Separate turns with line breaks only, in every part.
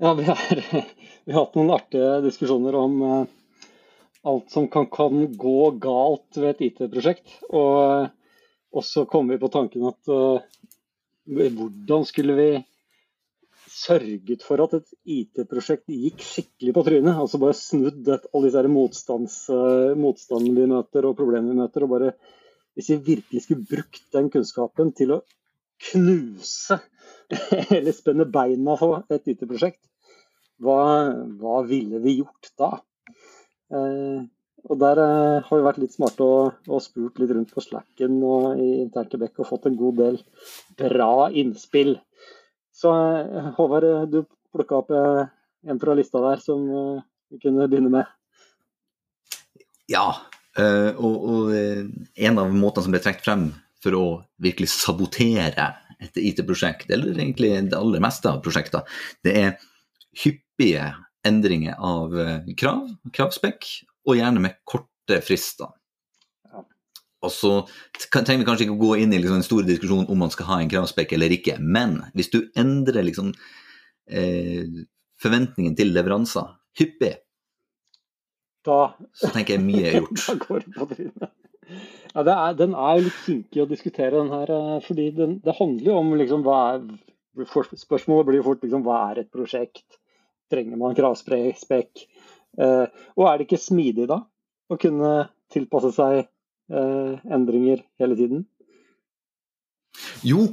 Ja, vi har, vi har hatt noen artige diskusjoner om uh, alt som kan, kan, gå galt ved et IT-prosjekt. Og, og, så kom vi på tanken at uh, hvordan skulle vi sørget for at et IT-prosjekt gikk skikkelig på trynet? Altså bare snudd et, alle disse motstandene vi møter og problemene vi møter. og bare Hvis vi virkelig skulle brukt den kunnskapen til å knuse eller spenne beina for et IT-prosjekt, hva, hva, ville vi gjort da? Eh, og Der eh, har vi vært litt smarte og, og, spurt litt rundt på Slacken og i internt i Beck og fått en god del bra innspill. Så eh, Håvard, du plukka opp eh, en fra lista der som eh, vi kunne begynne med.
Ja, eh, og, og en av måtene som ble trukket frem for å virkelig sabotere et IT-prosjekt, eller egentlig det aller meste av prosjekter, det er hyppige endringer av eh, krav, kravspekk, og gjerne med korte frister. Og så trenger vi kanskje ikke å gå inn i liksom en stor diskusjon om man skal ha en kravspekk eller ikke, men hvis du endrer liksom, eh, forventningen til leveranser hyppig,
da,
så tenker jeg mye er gjort.
da går det på trynet. Ja, er, Den er jo litt kinkig å diskutere, den her. Eh, fordi den, det handler jo om liksom, hva er Spørsmålet blir jo fort liksom, hva er et prosjekt? Trenger man kravspekk? Eh, og er det ikke smidig da å kunne tilpasse seg eh, endringer hele tiden?
Jo,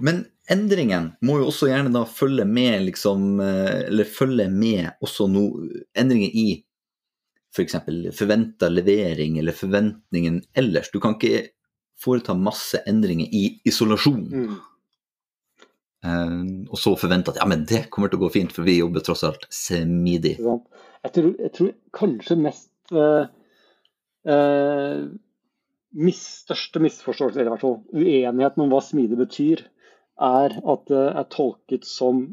men endringen må jo også gjerne da følge med liksom, eh, eller følge med også no, endringer i f.eks. For forventa levering eller forventningen ellers. Du kan ikke foreta masse endringer i isolasjon. Mm. Uh, og så forvente at ja, men det kommer til å gå fint, for vi jobber tross alt smidig.
Jeg tror, jeg tror kanskje mest uh, uh, mis, største misforståelse, eller i hvert fall uenigheten om hva smidig betyr, er at det er tolket som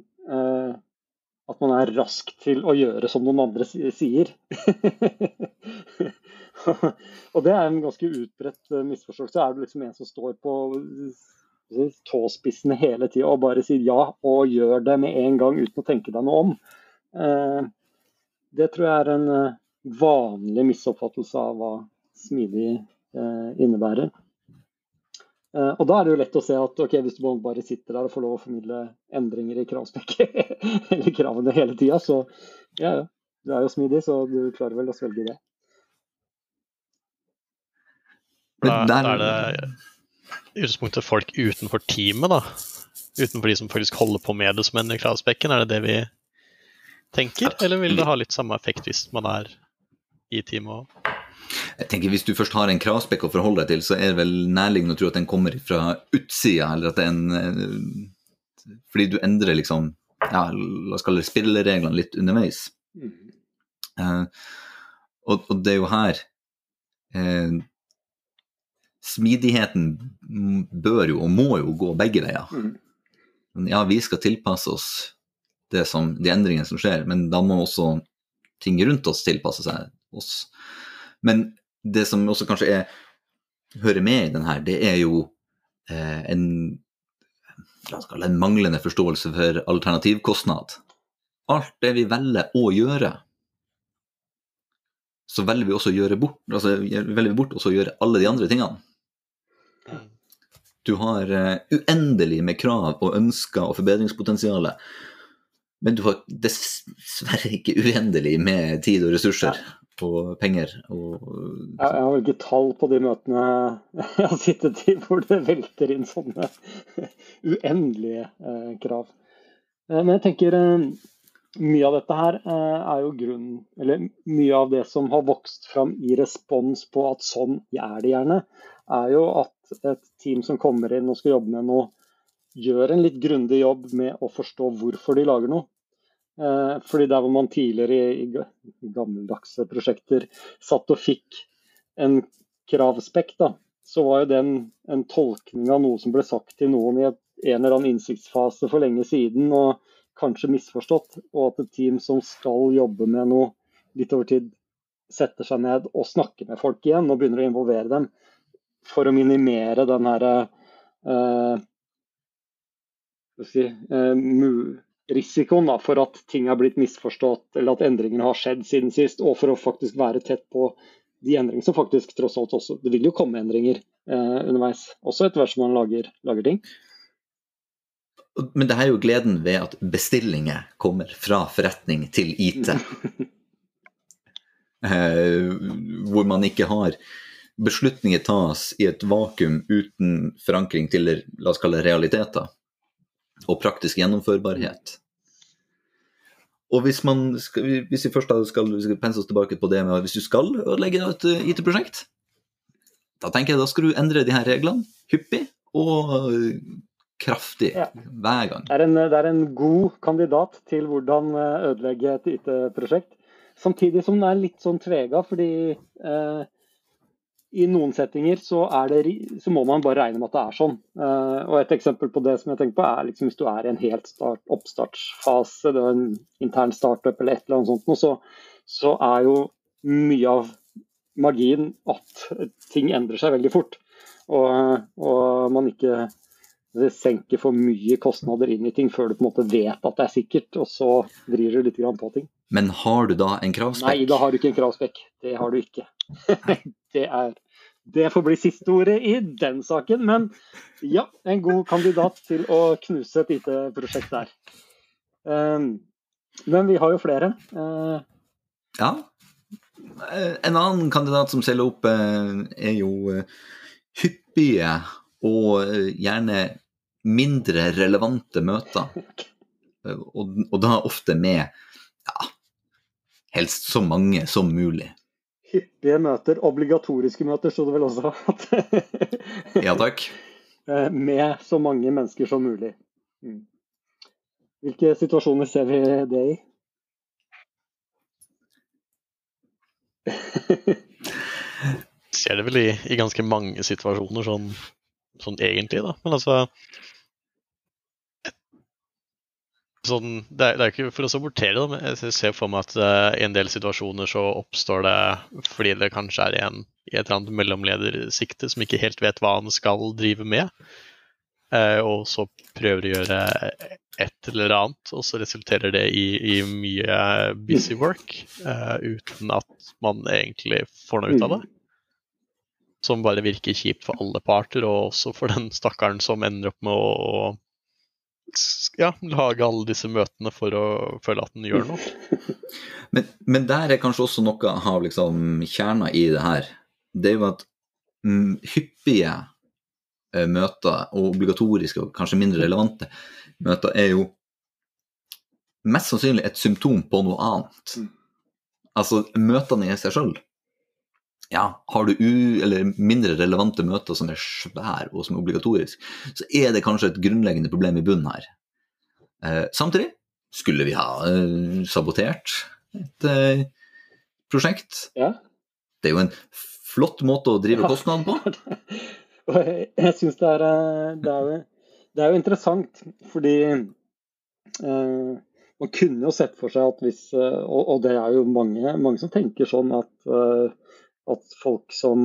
at man er rask til å gjøre som noen andre sier. og det er en ganske utbredt eh, misforståelse. Er du liksom en som står på tåspissene hele tida og bare sier ja og gjør det med en gang uten å tenke deg noe om. Eh, det tror jeg er en eh, vanlig misoppfattelse av hva smidig innebærer. Uh, og Da er det jo lett å se at ok, hvis du bare sitter der og får lov å formidle endringer i kravspekket eller kravene hele tida, så ja, ja, du er jo smidig, så du klarer vel å svelge det.
Da, er det i utgangspunktet folk utenfor teamet, da. Utenfor de som faktisk holder på med det som endrer kravspekken. Er det det vi tenker, eller vil det ha litt samme effekt hvis man er i teamet òg?
Jeg tenker Hvis du først har en kravspekk å forholde deg til, så er det vel nærliggende å tro at den kommer fra utsida, eller at det er en eh, Fordi du endrer liksom ja, la oss kalle det spillereglene litt underveis. Mm. Uh, og, og, det er jo her uh, Smidigheten bør jo, og må jo, gå begge veier. Mm. Ja, vi skal tilpasse oss som, de endringene som skjer, men da må også ting rundt oss tilpasse seg oss. Men det som også kanskje er, hører med i den her, det er jo eh, en, en manglende forståelse for alternativkostnad. Alt det vi velger å gjøre, så velger vi også å gjøre bort, altså velger vi bort også å gjøre alle de andre tingene. Du har uh, uendelig med krav og ønsker og forbedringspotensial, men du har dessverre ikke uendelig med tid og ressurser og penger. Og,
jeg, jeg har ikke tall på de møtene jeg har sittet i hvor det velter inn sånne uendelige eh, krav. Eh, men jeg tenker eh, mye av dette her eh, er jo grunnen eller mye av det som har vokst fram i respons på at sånn er det gjerne, er jo at et team som kommer inn og skal jobbe med noe, gjør en litt grundig jobb med å forstå hvorfor de lager noe. Eh, fordi der hvor man tidligere i, gammeldagse prosjekter satt og fikk en kravspekk, da, så var jo den en tolkning av noe som ble sagt til noen i en eller annen innsiktsfase for lenge siden, og kanskje misforstått. Og at et team som skal jobbe med noe litt over tid, setter seg ned og snakker med folk igjen og begynner å involvere dem for å minimere den herre uh, si, uh, risikoen da, for at ting har blitt misforstått, eller at endringene har skjedd siden sist, og for å faktisk være tett på de endringene som faktisk tross alt også Det vil jo komme endringer eh, underveis, også etter hvert som man lager, lager, ting.
Men det er jo gleden ved at bestillinger kommer fra forretning til IT. eh, hvor man ikke har beslutninger tas i et vakuum uten forankring til la oss kalle realiteter og praktisk gjennomførbarhet. Og hvis, man hvis vi først skal, skal pense oss tilbake på det med at hvis du skal ødelegge et eh, IT-prosjekt, da tenker jeg da skal du endre de her reglene hyppig og kraftig ja. hver gang.
Det er, en, det er, en, god kandidat til hvordan eh, ødelegge et IT-prosjekt. Samtidig som den er litt sånn tvega, fordi eh, i noen settinger så, det, så, må man bare regne med at det er sånn. Uh, og Et eksempel på det som jeg tenker på er liksom hvis du er i en helt start, oppstartsfase, det er en intern startup eller et eller annet sånt, så, så, er jo mye av magien at ting endrer seg veldig fort. Og, og man ikke senker for mye kostnader inn i ting før du på en måte vet at det er sikkert, og så vrir du litt på ting.
Men har du da en kravspekk?
Nei, da har du ikke en kravspekk. Det har du ikke. det er det får bli siste ordet i den saken, men ja, en god kandidat til å knuse et IT-prosjekt der. Um, men vi har jo flere. Uh,
ja. En annen kandidat som selger opp, uh, er jo hyppige og gjerne mindre relevante møter. Og da ofte med ja, helst så mange som mulig
hyppige møter, obligatoriske møter, sto det vel også.
ja takk.
Eh, med så mange mennesker som mulig. Mm. Hvilke situasjoner ser vi det i?
ser det vel i, i, ganske mange situasjoner, sånn, sånn egentlig, da. Men altså sånn, det, er, det er ikke for å sabotere det, men jeg ser for meg at uh, i en del situasjoner så oppstår det fordi det kanskje er en i et eller annet mellomledersikte som ikke helt vet hva han skal drive med, uh, og så prøver å gjøre et eller annet, og så resulterer det i, i mye busy work uh, uten at man egentlig får noe ut av det. Som bare virker kjipt for alle parter, og også for den stakkaren som ender opp med å ja, lage alle disse møtene for å føle at den gjør noe.
men, men, der er kanskje også noe av liksom kjerna i det her. Det er jo at mm, hyppige uh, møter, og obligatoriske og kanskje mindre relevante møter, er jo mest sannsynlig et symptom på noe annet. Mm. Altså møtene i seg sjøl ja, har du u, eller mindre relevante møter som er svære og som er obligatorisk, så er det kanskje et grunnleggende problem i bunnen her. Eh, samtidig skulle vi ha eh, sabotert et eh, prosjekt.
Ja.
Det er jo en flott måte å drive ja. kostnaden på.
jeg syns det, eh, det, det, er jo interessant, fordi eh, man kunne jo sett for seg at hvis eh, Og, og det er jo mange, mange som tenker sånn at at folk som,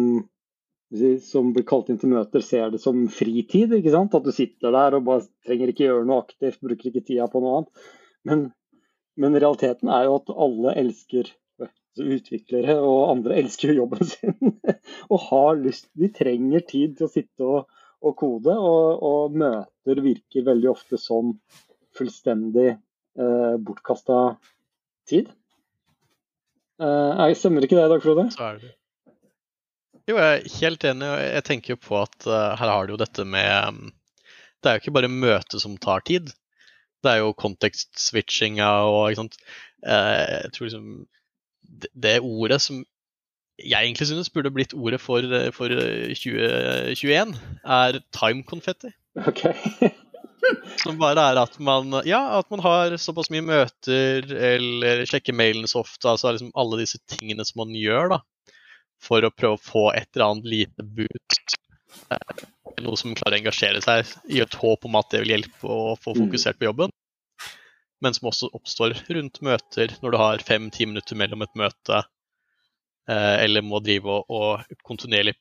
som blir kalt inn til møter, ser det som fritid. ikke sant? At du sitter der og bare trenger ikke gjøre noe aktivt, bruker ikke tida på noe annet. Men, men realiteten er jo at alle elsker utviklere, og andre elsker jo jobben sin. og har lyst De trenger tid til å sitte og, og kode, og, og, møter virker veldig ofte som fullstendig eh, bortkasta tid. Eh, jeg stemmer ikke det, Dag Frode?
Så er det. Jo, jeg er helt enig. Jeg tenker jo på at uh, her har du jo dette med um, Det er jo ikke bare møte som tar tid. Det er jo kontekstswitchinga og ikke sant. Uh, jeg tror liksom det, det, ordet som jeg egentlig synes burde blitt ordet for, for 2021, er time confetti.
Okay.
som bare er at man, ja, at man har såpass mye møter eller sjekker mailen så ofte. altså liksom Alle disse tingene som man gjør, da for å prøve å få et eller annet lite boost. Eh, noe som klarer å engasjere seg i et håp om at det vil hjelpe å få mm. fokusert på jobben. Men som også oppstår rundt møter, når du har fem-ti minutter mellom et møte, eh, eller må drive og, kontinuerlig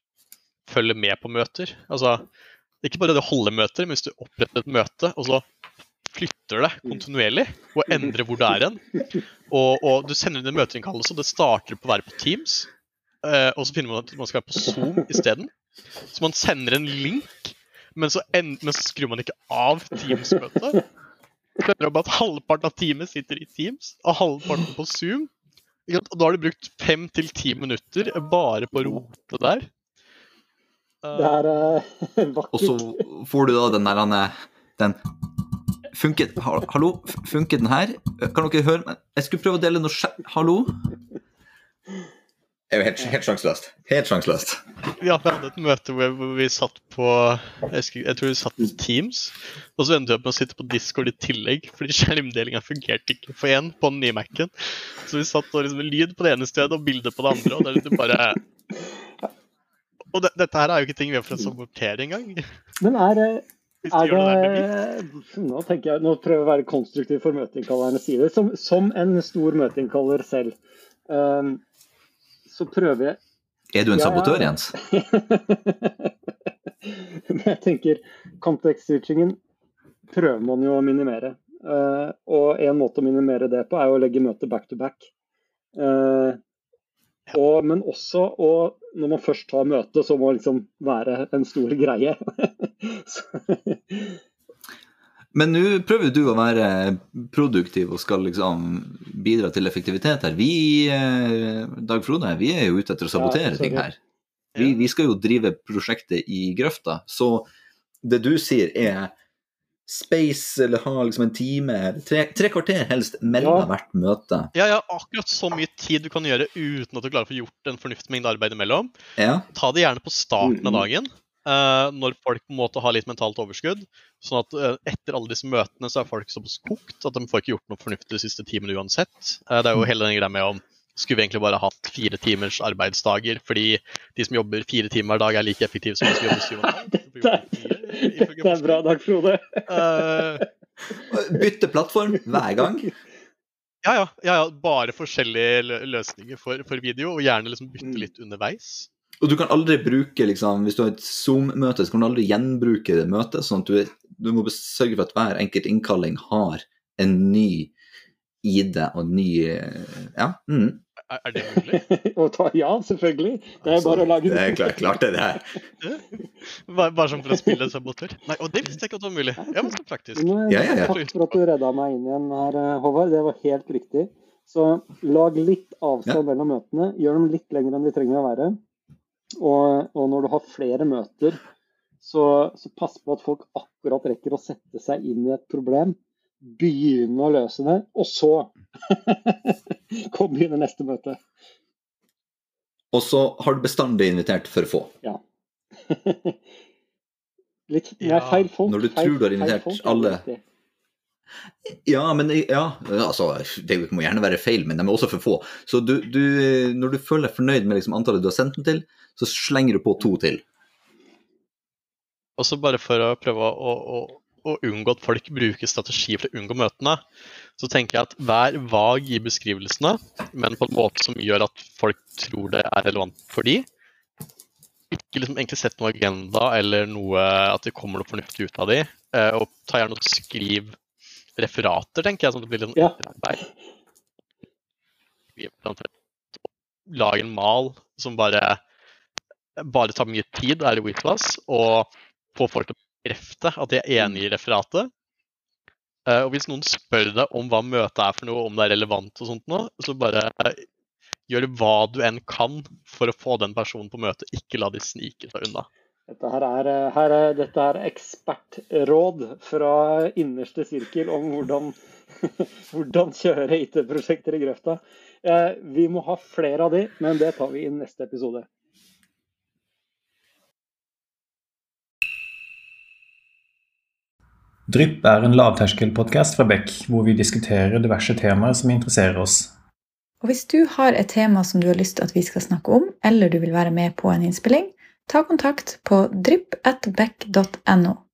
følge med på møter. Altså, ikke bare det å holde møter, men hvis du oppretter et møte, og så flytter det kontinuerlig og endrer hvor det er hen. Og, og, du sender inn en møteinnkallelse, og det starter på å være på Teams. Uh, og så finner man at man skal være på Zoom isteden. Så man sender en link, men så, end, men så skrur man ikke av Teams-møtet. Skjønner om at halvparten av teamet sitter i Teams, og halvparten på Zoom. Og da har du brukt fem til ti minutter bare på å rote der.
Det er uh, vakkert.
Og så får du da den der den Funket Hallo, funket den her? Kan dere høre meg? Jeg skulle prøve å dele noe skje... Hallo? Det er jo helt, helt sjanseløst. Helt sjanseløst.
Ja, vi hadde et møte hvor vi satt på jeg, tror vi satt på Teams. Og så endte vi opp med å sitte på Discord i tillegg, fordi skjermdelinga fungerte ikke for én på den nye Mac-en. Så vi satt og liksom lyd på det ene stedet og bilde på det andre. Og det er liksom bare Og det, dette her er jo ikke ting vi har for å sabotere engang.
Men er, er det nå, tenker jeg, nå prøver jeg å være konstruktiv for møteinnkallernes side. Som, som en stor møteinnkaller selv. Um, så prøver jeg
Er du en sabotør, Jens?
Men jeg tenker kontekst-switchingen prøver man jo å minimere. Uh, og en måte å minimere det på er å legge møtet back to back. Uh, og, men også og når man først tar møte, så må det liksom være en stor greie.
Men nå prøver du å være produktiv og skal liksom bidra til effektivitet her. Vi, eh, Dag Frode, vi er jo ute etter å sabotere ja, ting her. Vi, vi, skal jo drive prosjektet i grøfta. Så det du sier er space, eller ha liksom en time, tre, tre kvarter helst mellom ja. hvert møte.
Ja, ja, akkurat så mye tid du kan gjøre uten at du klarer å få gjort en fornuftig mengde arbeid imellom.
Ja.
Ta det gjerne på starten av dagen. Uh, når folk på en måte har litt mentalt overskudd. Sånn at uh, etter alle disse møtene så er folk såpass kokt at de får ikke gjort noe fornuftig de siste timene uansett. Uh, det er jo mm. hele den greia med om skulle vi egentlig bare hatt fire timers arbeidsdager, fordi de som jobber fire timer hver dag, er like effektive som de som jobber syv timer?
Dette. Det er bra, Dag Frode.
Bytte plattform hver gang.
Ja, ja, ja, ja. Bare forskjellige løsninger for, for, video, og gjerne liksom bytte mm. litt underveis.
Og du kan aldri bruke, liksom, Hvis du har et Zoom-møte, så kan du aldri gjenbruke det møtet. sånn at du, du, må sørge for at hver enkelt innkalling har en ny ID og en ny Ja. Mm.
Er, er, det mulig?
ja, selvfølgelig. Det er altså, bare å lage
Det er klart, klart det, det
bare, bare sånn for å spille sabotør? Nei, og det visste jeg ikke at det var mulig. Ja, men så praktisk.
Nei,
ja, ja, ja.
Takk for at du redda meg inn igjen her, Håvard. Det var helt riktig. Så lag litt avstand mellom møtene. Gjør dem litt lengre enn de trenger å være. Og, og, når du har flere møter, så, så pass på at folk akkurat rekker å sette seg inn i et problem. Begynne å løse det, og så kom begynne neste møte.
Og så har du bestandig invitert for få.
Ja. Litt, nei, feil folk.
Når du feil, tror du har invitert alle ja, men ja, altså, det må gjerne være feil, men de er også for få. Så du, du, når du føler deg fornøyd med liksom antallet du har sendt den til, så slenger du på to til.
Og så bare for å prøve å, å, å, unngå at folk bruker strategi for å unngå møtene, så tenker jeg at vær vag i beskrivelsene, men på en måte som gjør at folk tror det er relevant for de. Ikke liksom egentlig sett noe agenda eller noe at det kommer noe fornuftig ut av de. Eh, og ta gjerne og skriv referater, tenker jeg, sånn at det blir litt sånn arbeid. Lag en mal som bare bare tar mye tid, er i WeClass, og få folk til å bekrefte at de er enig i referatet. Uh, og hvis noen spør deg om hva møtet er for noe, om det er relevant og sånt noe, så bare uh, gjør hva du enn kan for å få den personen på møtet. Ikke la de snike seg unna.
Dette her er, eh, her er, dette er ekspertråd fra innerste sirkel om hvordan, hvordan kjøre IT-prosjekter i grøfta. Eh, vi må ha flere av de, men det tar vi i neste episode.
Drypp er en lavterskelpodkast fra Beck, hvor vi diskuterer diverse temaer som interesserer oss.
Og Hvis du har et tema som du har lyst til at vi skal snakke om, eller du vil være med på en innspilling, ta kontakt på drypp.beck.no.